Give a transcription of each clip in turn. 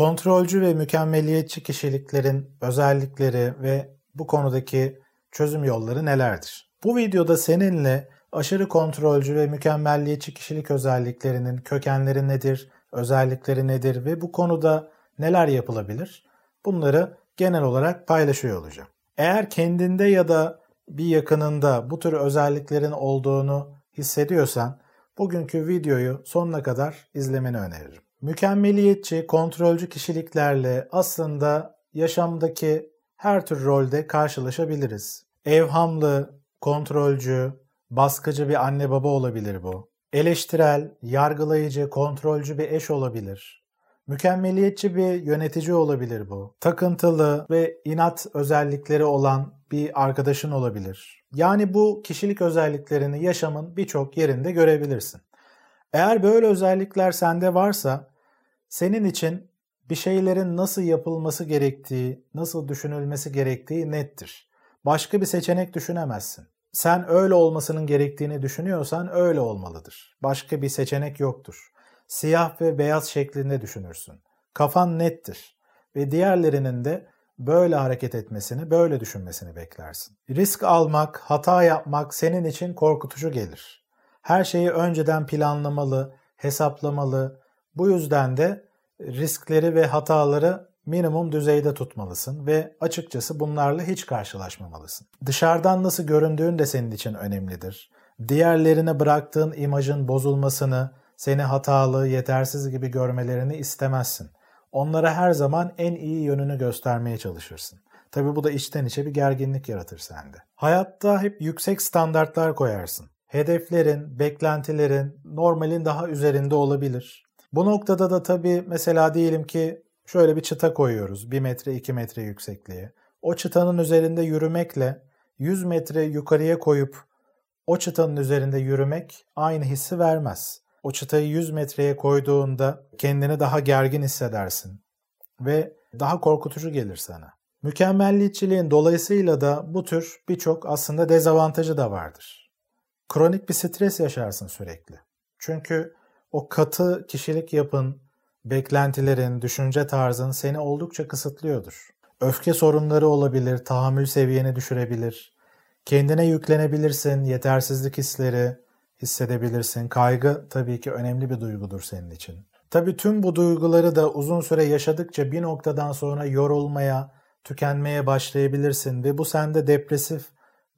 Kontrolcü ve mükemmeliyetçi kişiliklerin özellikleri ve bu konudaki çözüm yolları nelerdir? Bu videoda seninle aşırı kontrolcü ve mükemmelliyetçi kişilik özelliklerinin kökenleri nedir, özellikleri nedir ve bu konuda neler yapılabilir? Bunları genel olarak paylaşıyor olacağım. Eğer kendinde ya da bir yakınında bu tür özelliklerin olduğunu hissediyorsan bugünkü videoyu sonuna kadar izlemeni öneririm. Mükemmeliyetçi, kontrolcü kişiliklerle aslında yaşamdaki her tür rolde karşılaşabiliriz. Evhamlı, kontrolcü, baskıcı bir anne baba olabilir bu. Eleştirel, yargılayıcı, kontrolcü bir eş olabilir. Mükemmeliyetçi bir yönetici olabilir bu. Takıntılı ve inat özellikleri olan bir arkadaşın olabilir. Yani bu kişilik özelliklerini yaşamın birçok yerinde görebilirsin. Eğer böyle özellikler sende varsa senin için bir şeylerin nasıl yapılması gerektiği, nasıl düşünülmesi gerektiği nettir. Başka bir seçenek düşünemezsin. Sen öyle olmasının gerektiğini düşünüyorsan öyle olmalıdır. Başka bir seçenek yoktur. Siyah ve beyaz şeklinde düşünürsün. Kafan nettir ve diğerlerinin de böyle hareket etmesini, böyle düşünmesini beklersin. Risk almak, hata yapmak senin için korkutucu gelir. Her şeyi önceden planlamalı, hesaplamalı. Bu yüzden de riskleri ve hataları minimum düzeyde tutmalısın ve açıkçası bunlarla hiç karşılaşmamalısın. Dışarıdan nasıl göründüğün de senin için önemlidir. Diğerlerine bıraktığın imajın bozulmasını, seni hatalı, yetersiz gibi görmelerini istemezsin. Onlara her zaman en iyi yönünü göstermeye çalışırsın. Tabi bu da içten içe bir gerginlik yaratır sende. Hayatta hep yüksek standartlar koyarsın. Hedeflerin, beklentilerin normalin daha üzerinde olabilir. Bu noktada da tabii mesela diyelim ki şöyle bir çıta koyuyoruz 1 metre 2 metre yüksekliğe. O çıtanın üzerinde yürümekle 100 metre yukarıya koyup o çıtanın üzerinde yürümek aynı hissi vermez. O çıtayı 100 metreye koyduğunda kendini daha gergin hissedersin ve daha korkutucu gelir sana. Mükemmelliyetçiliğin dolayısıyla da bu tür birçok aslında dezavantajı da vardır. Kronik bir stres yaşarsın sürekli. Çünkü o katı kişilik yapın, beklentilerin, düşünce tarzın seni oldukça kısıtlıyordur. Öfke sorunları olabilir, tahammül seviyeni düşürebilir. Kendine yüklenebilirsin, yetersizlik hisleri hissedebilirsin. Kaygı tabii ki önemli bir duygudur senin için. Tabii tüm bu duyguları da uzun süre yaşadıkça bir noktadan sonra yorulmaya, tükenmeye başlayabilirsin ve bu sende depresif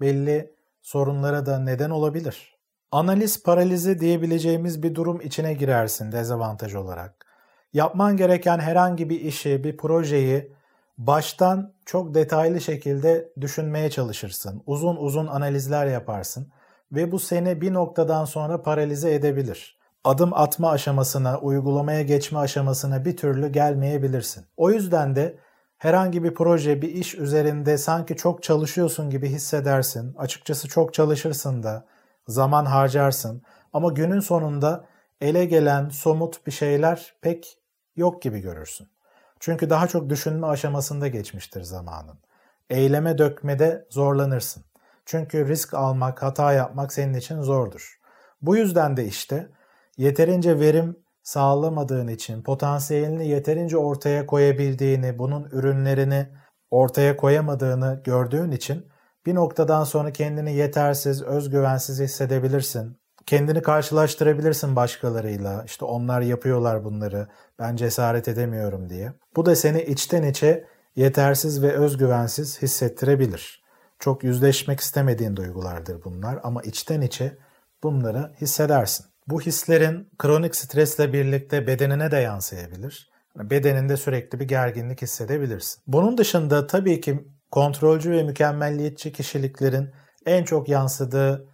belli sorunlara da neden olabilir. Analiz paralizi diyebileceğimiz bir durum içine girersin dezavantaj olarak. Yapman gereken herhangi bir işi, bir projeyi baştan çok detaylı şekilde düşünmeye çalışırsın. Uzun uzun analizler yaparsın ve bu seni bir noktadan sonra paralize edebilir. Adım atma aşamasına, uygulamaya geçme aşamasına bir türlü gelmeyebilirsin. O yüzden de herhangi bir proje, bir iş üzerinde sanki çok çalışıyorsun gibi hissedersin. Açıkçası çok çalışırsın da, zaman harcarsın ama günün sonunda ele gelen somut bir şeyler pek yok gibi görürsün. Çünkü daha çok düşünme aşamasında geçmiştir zamanın. Eyleme dökmede zorlanırsın. Çünkü risk almak, hata yapmak senin için zordur. Bu yüzden de işte yeterince verim sağlamadığın için, potansiyelini yeterince ortaya koyabildiğini, bunun ürünlerini ortaya koyamadığını gördüğün için bir noktadan sonra kendini yetersiz, özgüvensiz hissedebilirsin. Kendini karşılaştırabilirsin başkalarıyla. İşte onlar yapıyorlar bunları. Ben cesaret edemiyorum diye. Bu da seni içten içe yetersiz ve özgüvensiz hissettirebilir. Çok yüzleşmek istemediğin duygulardır bunlar ama içten içe bunları hissedersin. Bu hislerin kronik stresle birlikte bedenine de yansıyabilir. Bedeninde sürekli bir gerginlik hissedebilirsin. Bunun dışında tabii ki kontrolcü ve mükemmelliyetçi kişiliklerin en çok yansıdığı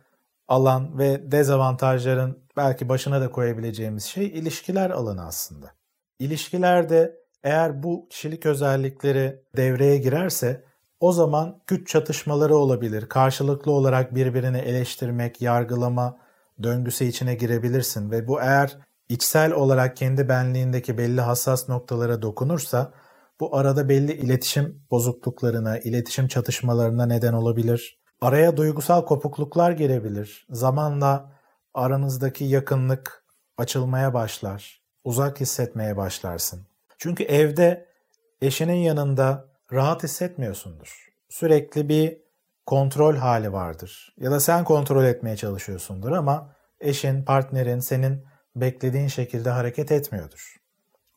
alan ve dezavantajların belki başına da koyabileceğimiz şey ilişkiler alanı aslında. İlişkilerde eğer bu kişilik özellikleri devreye girerse o zaman güç çatışmaları olabilir. Karşılıklı olarak birbirini eleştirmek, yargılama döngüsü içine girebilirsin ve bu eğer içsel olarak kendi benliğindeki belli hassas noktalara dokunursa bu arada belli iletişim bozukluklarına, iletişim çatışmalarına neden olabilir. Araya duygusal kopukluklar girebilir. Zamanla aranızdaki yakınlık açılmaya başlar. Uzak hissetmeye başlarsın. Çünkü evde eşinin yanında rahat hissetmiyorsundur. Sürekli bir kontrol hali vardır. Ya da sen kontrol etmeye çalışıyorsundur ama eşin, partnerin senin beklediğin şekilde hareket etmiyordur.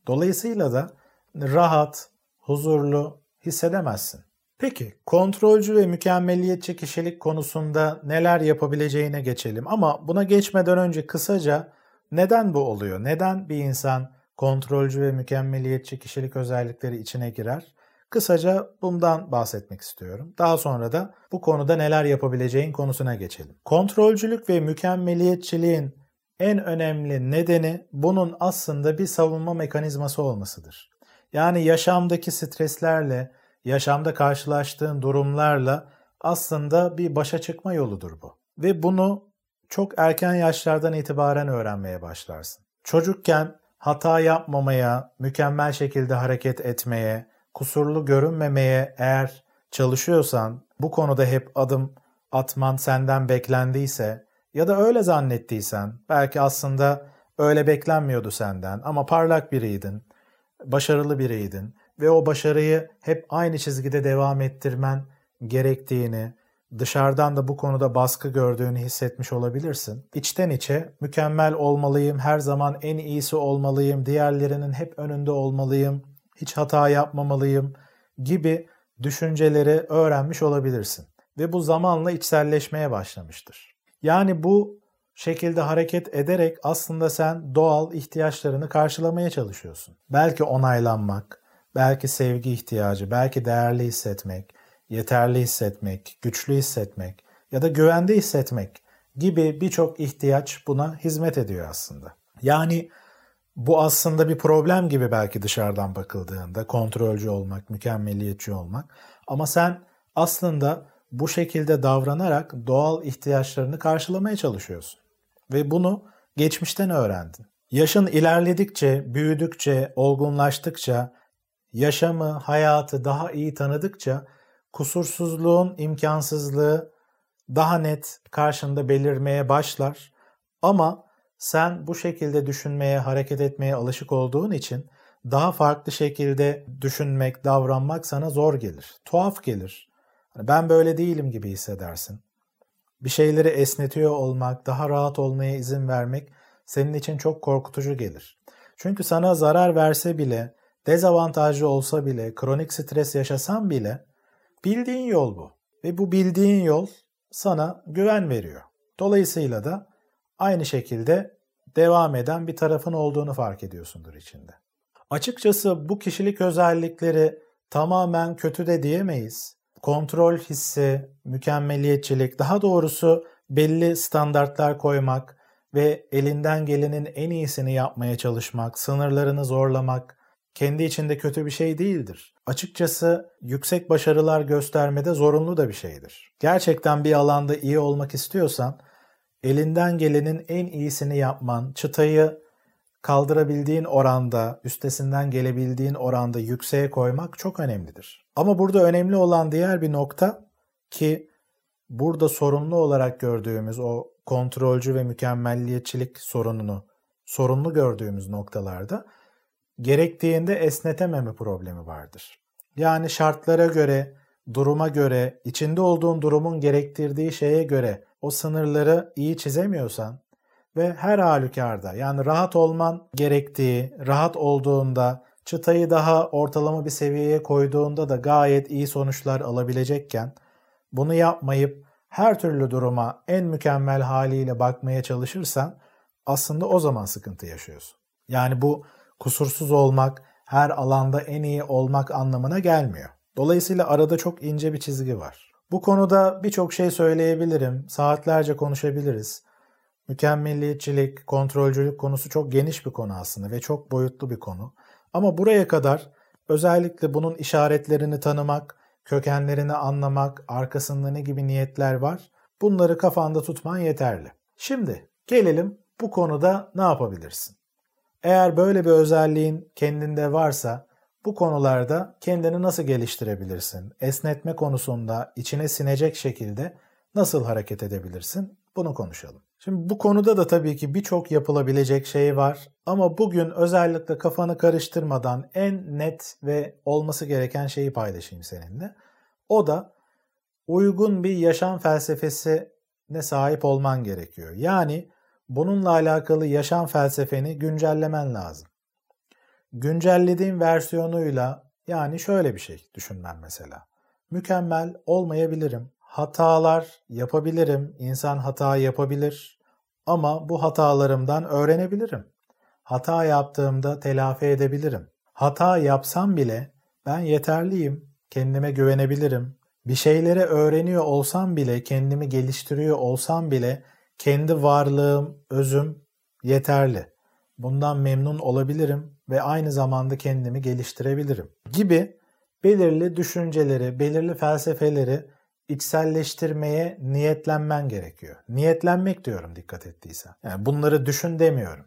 Dolayısıyla da rahat, huzurlu hissedemezsin. Peki kontrolcü ve mükemmeliyetçi kişilik konusunda neler yapabileceğine geçelim. Ama buna geçmeden önce kısaca neden bu oluyor? Neden bir insan kontrolcü ve mükemmeliyetçi kişilik özellikleri içine girer? Kısaca bundan bahsetmek istiyorum. Daha sonra da bu konuda neler yapabileceğin konusuna geçelim. Kontrolcülük ve mükemmeliyetçiliğin en önemli nedeni bunun aslında bir savunma mekanizması olmasıdır. Yani yaşamdaki streslerle, yaşamda karşılaştığın durumlarla aslında bir başa çıkma yoludur bu. Ve bunu çok erken yaşlardan itibaren öğrenmeye başlarsın. Çocukken hata yapmamaya, mükemmel şekilde hareket etmeye, kusurlu görünmemeye eğer çalışıyorsan, bu konuda hep adım atman senden beklendiyse ya da öyle zannettiysen, belki aslında öyle beklenmiyordu senden ama parlak biriydin, başarılı biriydin ve o başarıyı hep aynı çizgide devam ettirmen gerektiğini, dışarıdan da bu konuda baskı gördüğünü hissetmiş olabilirsin. İçten içe mükemmel olmalıyım, her zaman en iyisi olmalıyım, diğerlerinin hep önünde olmalıyım, hiç hata yapmamalıyım gibi düşünceleri öğrenmiş olabilirsin ve bu zamanla içselleşmeye başlamıştır. Yani bu şekilde hareket ederek aslında sen doğal ihtiyaçlarını karşılamaya çalışıyorsun. Belki onaylanmak, belki sevgi ihtiyacı, belki değerli hissetmek, yeterli hissetmek, güçlü hissetmek ya da güvende hissetmek gibi birçok ihtiyaç buna hizmet ediyor aslında. Yani bu aslında bir problem gibi belki dışarıdan bakıldığında kontrolcü olmak, mükemmeliyetçi olmak ama sen aslında bu şekilde davranarak doğal ihtiyaçlarını karşılamaya çalışıyorsun. Ve bunu geçmişten öğrendin. Yaşın ilerledikçe, büyüdükçe, olgunlaştıkça, yaşamı, hayatı daha iyi tanıdıkça kusursuzluğun imkansızlığı daha net karşında belirmeye başlar. Ama sen bu şekilde düşünmeye, hareket etmeye alışık olduğun için daha farklı şekilde düşünmek, davranmak sana zor gelir. Tuhaf gelir. Hani ben böyle değilim gibi hissedersin. Bir şeyleri esnetiyor olmak, daha rahat olmaya izin vermek senin için çok korkutucu gelir. Çünkü sana zarar verse bile, dezavantajlı olsa bile, kronik stres yaşasan bile bildiğin yol bu. Ve bu bildiğin yol sana güven veriyor. Dolayısıyla da aynı şekilde devam eden bir tarafın olduğunu fark ediyorsundur içinde. Açıkçası bu kişilik özellikleri tamamen kötü de diyemeyiz. Kontrol hissi, mükemmeliyetçilik, daha doğrusu belli standartlar koymak ve elinden gelenin en iyisini yapmaya çalışmak, sınırlarını zorlamak kendi içinde kötü bir şey değildir. Açıkçası yüksek başarılar göstermede zorunlu da bir şeydir. Gerçekten bir alanda iyi olmak istiyorsan elinden gelenin en iyisini yapman, çıtayı kaldırabildiğin oranda, üstesinden gelebildiğin oranda yükseğe koymak çok önemlidir. Ama burada önemli olan diğer bir nokta ki burada sorunlu olarak gördüğümüz o kontrolcü ve mükemmelliyetçilik sorununu sorunlu gördüğümüz noktalarda gerektiğinde esnetememe problemi vardır. Yani şartlara göre, duruma göre, içinde olduğun durumun gerektirdiği şeye göre o sınırları iyi çizemiyorsan ve her halükarda yani rahat olman gerektiği, rahat olduğunda, çıtayı daha ortalama bir seviyeye koyduğunda da gayet iyi sonuçlar alabilecekken bunu yapmayıp her türlü duruma en mükemmel haliyle bakmaya çalışırsan aslında o zaman sıkıntı yaşıyorsun. Yani bu kusursuz olmak, her alanda en iyi olmak anlamına gelmiyor. Dolayısıyla arada çok ince bir çizgi var. Bu konuda birçok şey söyleyebilirim, saatlerce konuşabiliriz. Mükemmeliyetçilik, kontrolcülük konusu çok geniş bir konu aslında ve çok boyutlu bir konu. Ama buraya kadar özellikle bunun işaretlerini tanımak, kökenlerini anlamak, arkasında ne gibi niyetler var bunları kafanda tutman yeterli. Şimdi gelelim bu konuda ne yapabilirsin? Eğer böyle bir özelliğin kendinde varsa bu konularda kendini nasıl geliştirebilirsin? Esnetme konusunda içine sinecek şekilde nasıl hareket edebilirsin? Bunu konuşalım. Şimdi bu konuda da tabii ki birçok yapılabilecek şey var ama bugün özellikle kafanı karıştırmadan en net ve olması gereken şeyi paylaşayım seninle. O da uygun bir yaşam felsefesine sahip olman gerekiyor. Yani bununla alakalı yaşam felsefeni güncellemen lazım. Güncellediğin versiyonuyla yani şöyle bir şey düşünmen mesela. Mükemmel olmayabilirim. Hatalar yapabilirim. İnsan hata yapabilir. Ama bu hatalarımdan öğrenebilirim. Hata yaptığımda telafi edebilirim. Hata yapsam bile ben yeterliyim. Kendime güvenebilirim. Bir şeyleri öğreniyor olsam bile, kendimi geliştiriyor olsam bile kendi varlığım, özüm yeterli. Bundan memnun olabilirim ve aynı zamanda kendimi geliştirebilirim gibi belirli düşünceleri, belirli felsefeleri içselleştirmeye niyetlenmen gerekiyor. Niyetlenmek diyorum dikkat ettiysen. Yani bunları düşün demiyorum.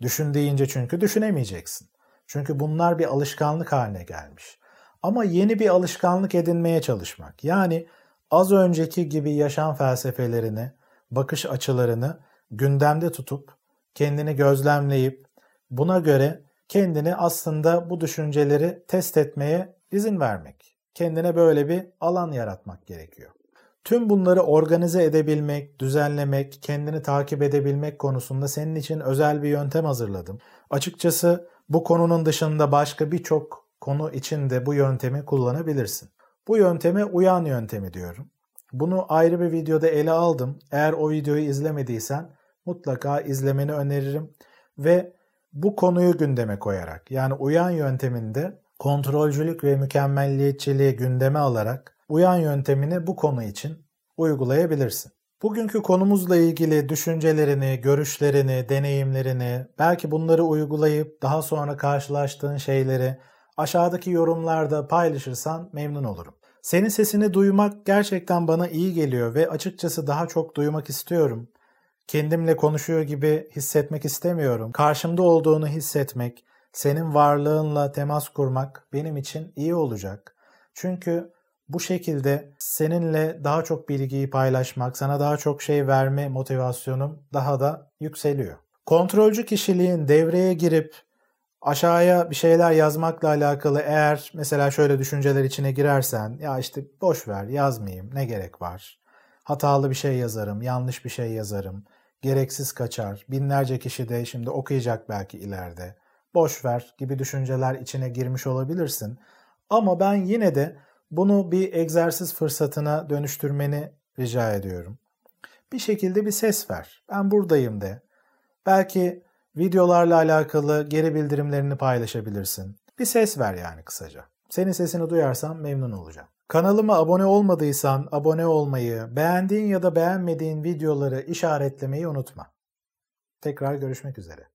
Düşün deyince çünkü düşünemeyeceksin. Çünkü bunlar bir alışkanlık haline gelmiş. Ama yeni bir alışkanlık edinmeye çalışmak. Yani az önceki gibi yaşam felsefelerini, bakış açılarını gündemde tutup kendini gözlemleyip buna göre kendini aslında bu düşünceleri test etmeye izin vermek. Kendine böyle bir alan yaratmak gerekiyor. Tüm bunları organize edebilmek, düzenlemek, kendini takip edebilmek konusunda senin için özel bir yöntem hazırladım. Açıkçası bu konunun dışında başka birçok konu için de bu yöntemi kullanabilirsin. Bu yönteme uyan yöntemi diyorum. Bunu ayrı bir videoda ele aldım. Eğer o videoyu izlemediysen mutlaka izlemeni öneririm ve bu konuyu gündeme koyarak yani uyan yönteminde kontrolcülük ve mükemmelliyetçiliği gündeme alarak uyan yöntemini bu konu için uygulayabilirsin. Bugünkü konumuzla ilgili düşüncelerini, görüşlerini, deneyimlerini, belki bunları uygulayıp daha sonra karşılaştığın şeyleri aşağıdaki yorumlarda paylaşırsan memnun olurum. Senin sesini duymak gerçekten bana iyi geliyor ve açıkçası daha çok duymak istiyorum. Kendimle konuşuyor gibi hissetmek istemiyorum. Karşımda olduğunu hissetmek, senin varlığınla temas kurmak benim için iyi olacak. Çünkü bu şekilde seninle daha çok bilgiyi paylaşmak, sana daha çok şey verme motivasyonum daha da yükseliyor. Kontrolcü kişiliğin devreye girip aşağıya bir şeyler yazmakla alakalı eğer mesela şöyle düşünceler içine girersen ya işte boş ver yazmayayım ne gerek var. Hatalı bir şey yazarım, yanlış bir şey yazarım, gereksiz kaçar. Binlerce kişi de şimdi okuyacak belki ileride. Boş ver gibi düşünceler içine girmiş olabilirsin. Ama ben yine de bunu bir egzersiz fırsatına dönüştürmeni rica ediyorum. Bir şekilde bir ses ver. Ben buradayım de. Belki videolarla alakalı geri bildirimlerini paylaşabilirsin. Bir ses ver yani kısaca. Senin sesini duyarsam memnun olacağım. Kanalıma abone olmadıysan abone olmayı, beğendiğin ya da beğenmediğin videoları işaretlemeyi unutma. Tekrar görüşmek üzere.